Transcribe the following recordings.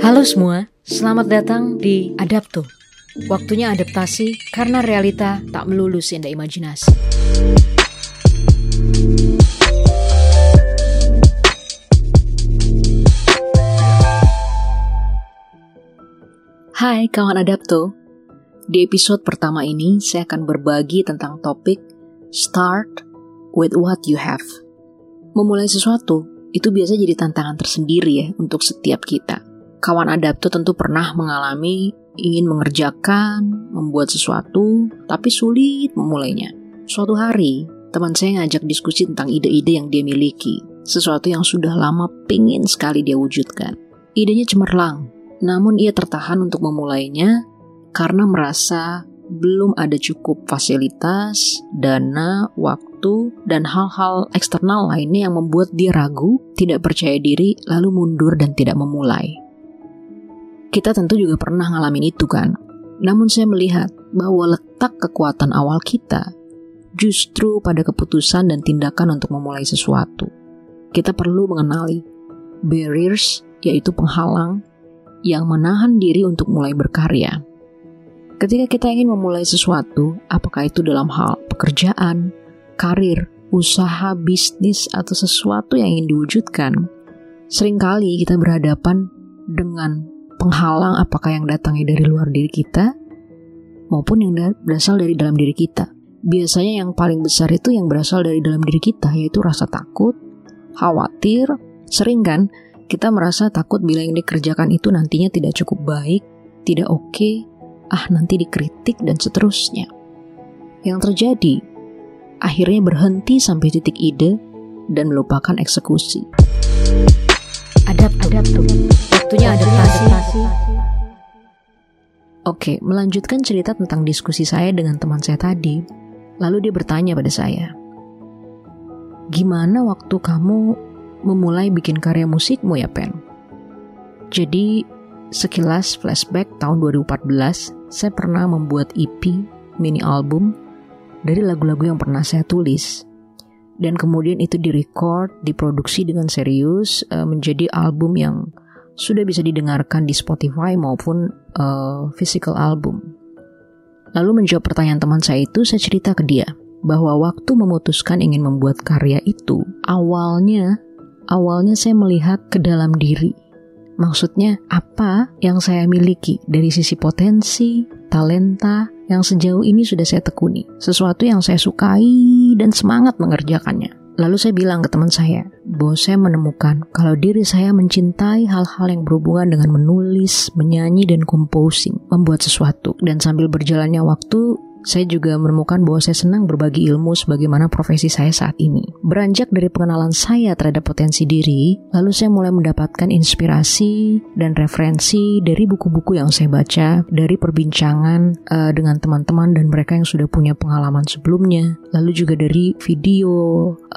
Halo semua, selamat datang di Adapto. Waktunya adaptasi karena realita tak melulu seindah imajinasi. Hai kawan Adapto. Di episode pertama ini saya akan berbagi tentang topik Start with what you have. Memulai sesuatu itu biasa jadi tantangan tersendiri ya untuk setiap kita. Kawan adapto tentu pernah mengalami ingin mengerjakan, membuat sesuatu, tapi sulit memulainya. Suatu hari, teman saya ngajak diskusi tentang ide-ide yang dia miliki, sesuatu yang sudah lama pingin sekali dia wujudkan. Idenya cemerlang, namun ia tertahan untuk memulainya karena merasa belum ada cukup fasilitas, dana, waktu, dan hal-hal eksternal lainnya yang membuat dia ragu, tidak percaya diri, lalu mundur dan tidak memulai. Kita tentu juga pernah ngalamin itu kan. Namun saya melihat bahwa letak kekuatan awal kita justru pada keputusan dan tindakan untuk memulai sesuatu. Kita perlu mengenali barriers, yaitu penghalang yang menahan diri untuk mulai berkarya Ketika kita ingin memulai sesuatu, apakah itu dalam hal pekerjaan, karir, usaha, bisnis, atau sesuatu yang ingin diwujudkan, sering kali kita berhadapan dengan penghalang apakah yang datangnya dari luar diri kita maupun yang berasal dari dalam diri kita. Biasanya yang paling besar itu yang berasal dari dalam diri kita, yaitu rasa takut, khawatir, sering kan kita merasa takut bila yang dikerjakan itu nantinya tidak cukup baik, tidak oke, okay, ah nanti dikritik dan seterusnya. Yang terjadi, akhirnya berhenti sampai titik ide dan melupakan eksekusi. Adap, adap tuh. Waktunya adaptasi. Oke, melanjutkan cerita tentang diskusi saya dengan teman saya tadi. Lalu dia bertanya pada saya, Gimana waktu kamu memulai bikin karya musikmu ya, Pen? Jadi, sekilas flashback tahun 2014, saya pernah membuat EP mini album dari lagu-lagu yang pernah saya tulis. Dan kemudian itu direcord, diproduksi dengan serius uh, menjadi album yang sudah bisa didengarkan di Spotify maupun uh, physical album. Lalu menjawab pertanyaan teman saya itu, saya cerita ke dia bahwa waktu memutuskan ingin membuat karya itu, awalnya awalnya saya melihat ke dalam diri Maksudnya, apa yang saya miliki dari sisi potensi, talenta yang sejauh ini sudah saya tekuni, sesuatu yang saya sukai dan semangat mengerjakannya. Lalu saya bilang ke teman saya bahwa saya menemukan kalau diri saya mencintai hal-hal yang berhubungan dengan menulis, menyanyi, dan composing, membuat sesuatu. Dan sambil berjalannya waktu, saya juga menemukan bahwa saya senang berbagi ilmu sebagaimana profesi saya saat ini. Beranjak dari pengenalan saya terhadap potensi diri, lalu saya mulai mendapatkan inspirasi dan referensi dari buku-buku yang saya baca, dari perbincangan uh, dengan teman-teman dan mereka yang sudah punya pengalaman sebelumnya, lalu juga dari video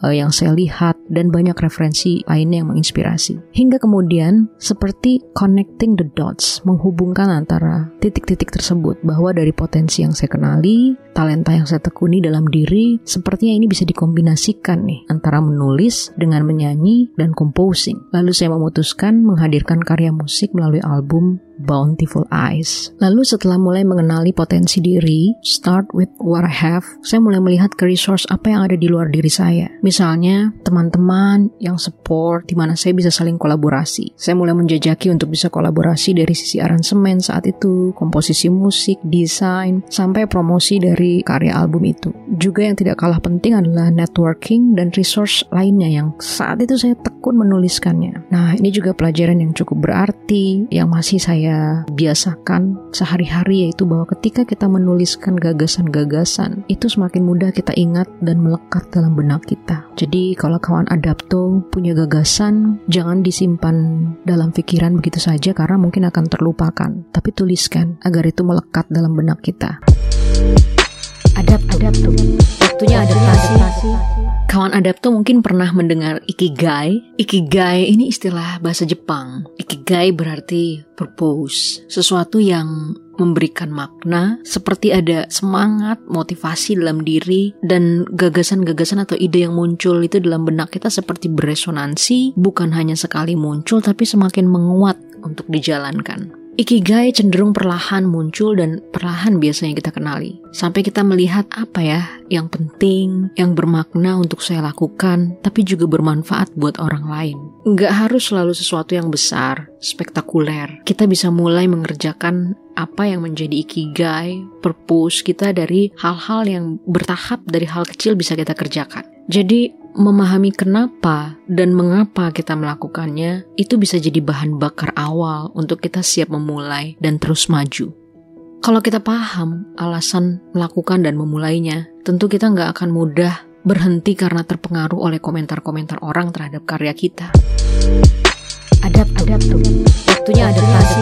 uh, yang saya lihat dan banyak referensi lainnya yang menginspirasi. Hingga kemudian seperti connecting the dots, menghubungkan antara titik-titik tersebut bahwa dari potensi yang saya kenali talenta yang saya tekuni dalam diri, sepertinya ini bisa dikombinasikan nih antara menulis dengan menyanyi dan composing. Lalu saya memutuskan menghadirkan karya musik melalui album Bountiful Eyes. Lalu setelah mulai mengenali potensi diri, start with what I have, saya mulai melihat ke resource apa yang ada di luar diri saya. Misalnya, teman-teman yang support di mana saya bisa saling kolaborasi. Saya mulai menjajaki untuk bisa kolaborasi dari sisi aransemen saat itu, komposisi musik, desain, sampai promosi dari karya album itu. Juga yang tidak kalah penting adalah networking dan resource lainnya yang saat itu saya tekun menuliskannya. Nah, ini juga pelajaran yang cukup berarti yang masih saya saya biasakan sehari-hari yaitu bahwa ketika kita menuliskan gagasan-gagasan itu semakin mudah kita ingat dan melekat dalam benak kita. Jadi kalau kawan adapto punya gagasan jangan disimpan dalam pikiran begitu saja karena mungkin akan terlupakan. Tapi tuliskan agar itu melekat dalam benak kita. Adapt, adapto. Waktunya adaptasi. Kawan adapto mungkin pernah mendengar ikigai. Ikigai ini istilah bahasa Jepang. Ikigai berarti purpose, sesuatu yang memberikan makna, seperti ada semangat, motivasi dalam diri, dan gagasan-gagasan atau ide yang muncul itu dalam benak kita seperti beresonansi, bukan hanya sekali muncul, tapi semakin menguat untuk dijalankan. Ikigai cenderung perlahan muncul dan perlahan biasanya kita kenali. Sampai kita melihat apa ya yang penting, yang bermakna untuk saya lakukan, tapi juga bermanfaat buat orang lain. Nggak harus selalu sesuatu yang besar, spektakuler. Kita bisa mulai mengerjakan apa yang menjadi ikigai, purpose kita dari hal-hal yang bertahap dari hal kecil bisa kita kerjakan. Jadi memahami kenapa dan mengapa kita melakukannya itu bisa jadi bahan bakar awal untuk kita siap memulai dan terus maju. Kalau kita paham alasan melakukan dan memulainya, tentu kita nggak akan mudah berhenti karena terpengaruh oleh komentar-komentar orang terhadap karya kita. Adap, adap tuh. Waktunya adaptasi.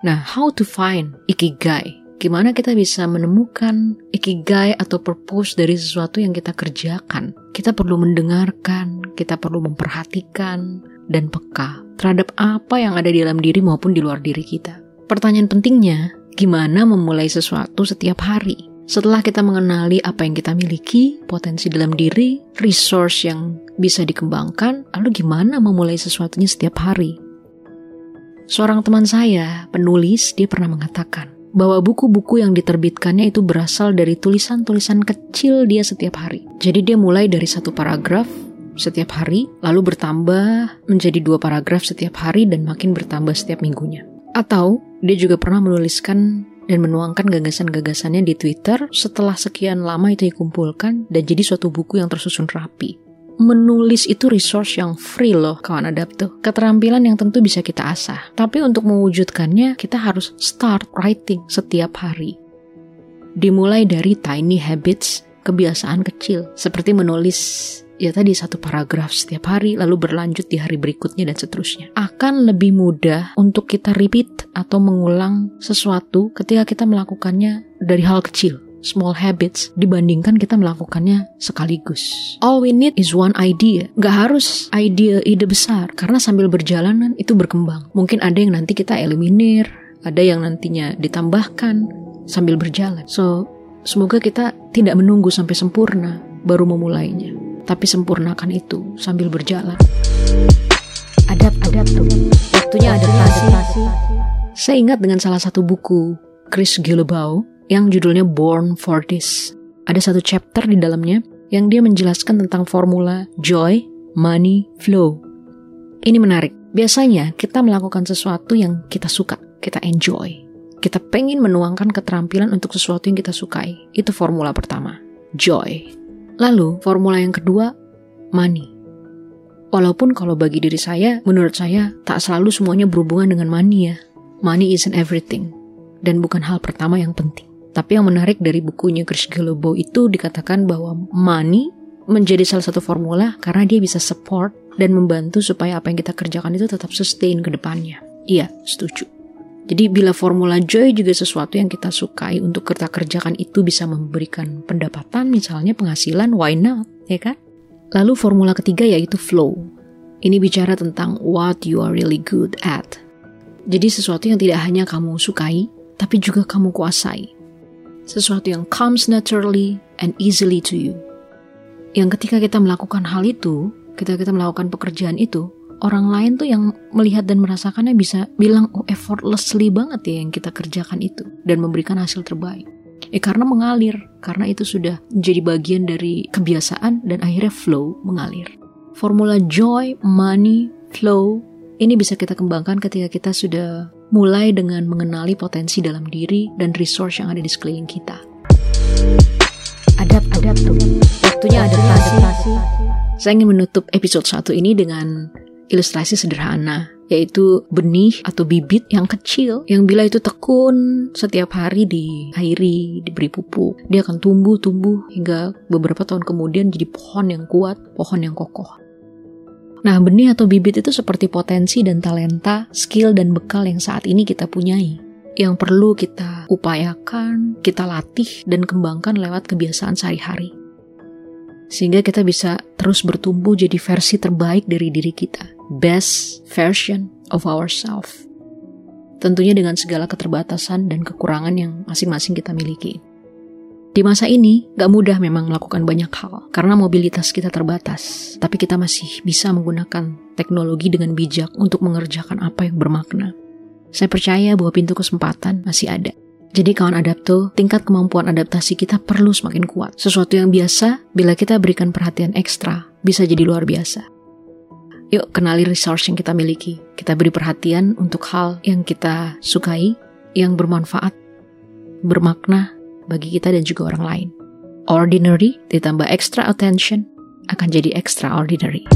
Nah, how to find ikigai? Gimana kita bisa menemukan ikigai atau purpose dari sesuatu yang kita kerjakan? Kita perlu mendengarkan, kita perlu memperhatikan, dan peka terhadap apa yang ada di dalam diri maupun di luar diri kita. Pertanyaan pentingnya, gimana memulai sesuatu setiap hari? Setelah kita mengenali apa yang kita miliki, potensi dalam diri, resource yang bisa dikembangkan, lalu gimana memulai sesuatunya setiap hari? Seorang teman saya, penulis, dia pernah mengatakan, bahwa buku-buku yang diterbitkannya itu berasal dari tulisan-tulisan kecil dia setiap hari. Jadi dia mulai dari satu paragraf setiap hari, lalu bertambah menjadi dua paragraf setiap hari dan makin bertambah setiap minggunya. Atau dia juga pernah menuliskan dan menuangkan gagasan-gagasannya di Twitter setelah sekian lama itu dikumpulkan dan jadi suatu buku yang tersusun rapi menulis itu resource yang free loh kawan adapto. Keterampilan yang tentu bisa kita asah. Tapi untuk mewujudkannya kita harus start writing setiap hari. Dimulai dari tiny habits, kebiasaan kecil. Seperti menulis ya tadi satu paragraf setiap hari lalu berlanjut di hari berikutnya dan seterusnya. Akan lebih mudah untuk kita repeat atau mengulang sesuatu ketika kita melakukannya dari hal kecil small habits dibandingkan kita melakukannya sekaligus. All we need is one idea. Gak harus ide ide besar karena sambil berjalanan itu berkembang. Mungkin ada yang nanti kita eliminir, ada yang nantinya ditambahkan sambil berjalan. So, semoga kita tidak menunggu sampai sempurna baru memulainya, tapi sempurnakan itu sambil berjalan. Adap, adap tuh. Waktunya adaptasi. Saya ingat dengan salah satu buku Chris Guillebeau yang judulnya Born for This. Ada satu chapter di dalamnya yang dia menjelaskan tentang formula joy, money, flow. Ini menarik. Biasanya kita melakukan sesuatu yang kita suka, kita enjoy. Kita pengen menuangkan keterampilan untuk sesuatu yang kita sukai. Itu formula pertama, joy. Lalu formula yang kedua, money. Walaupun kalau bagi diri saya, menurut saya tak selalu semuanya berhubungan dengan money ya. Money isn't everything dan bukan hal pertama yang penting. Tapi yang menarik dari bukunya Chris Guillebeau itu dikatakan bahwa money menjadi salah satu formula karena dia bisa support dan membantu supaya apa yang kita kerjakan itu tetap sustain ke depannya. Iya, setuju. Jadi bila formula joy juga sesuatu yang kita sukai untuk kita kerjakan itu bisa memberikan pendapatan misalnya penghasilan, why not, ya kan? Lalu formula ketiga yaitu flow. Ini bicara tentang what you are really good at. Jadi sesuatu yang tidak hanya kamu sukai, tapi juga kamu kuasai sesuatu yang comes naturally and easily to you. Yang ketika kita melakukan hal itu, ketika kita melakukan pekerjaan itu, orang lain tuh yang melihat dan merasakannya bisa bilang, oh effortlessly banget ya yang kita kerjakan itu, dan memberikan hasil terbaik. Eh karena mengalir, karena itu sudah menjadi bagian dari kebiasaan dan akhirnya flow mengalir. Formula joy, money, flow, ini bisa kita kembangkan ketika kita sudah mulai dengan mengenali potensi dalam diri dan resource yang ada di sekeliling kita. Adap, adap tuh. Waktunya adaptasi. Saya ingin menutup episode satu ini dengan ilustrasi sederhana, yaitu benih atau bibit yang kecil yang bila itu tekun setiap hari diairi, diberi pupuk, dia akan tumbuh-tumbuh hingga beberapa tahun kemudian jadi pohon yang kuat, pohon yang kokoh. Nah, benih atau bibit itu seperti potensi dan talenta, skill dan bekal yang saat ini kita punyai. Yang perlu kita upayakan, kita latih, dan kembangkan lewat kebiasaan sehari-hari. Sehingga kita bisa terus bertumbuh jadi versi terbaik dari diri kita. Best version of ourselves. Tentunya dengan segala keterbatasan dan kekurangan yang masing-masing kita miliki. Di masa ini, gak mudah memang melakukan banyak hal karena mobilitas kita terbatas. Tapi kita masih bisa menggunakan teknologi dengan bijak untuk mengerjakan apa yang bermakna. Saya percaya bahwa pintu kesempatan masih ada. Jadi kawan adapto, tingkat kemampuan adaptasi kita perlu semakin kuat. Sesuatu yang biasa, bila kita berikan perhatian ekstra, bisa jadi luar biasa. Yuk kenali resource yang kita miliki. Kita beri perhatian untuk hal yang kita sukai, yang bermanfaat, bermakna, bagi kita dan juga orang lain. Ordinary ditambah extra attention akan jadi extraordinary.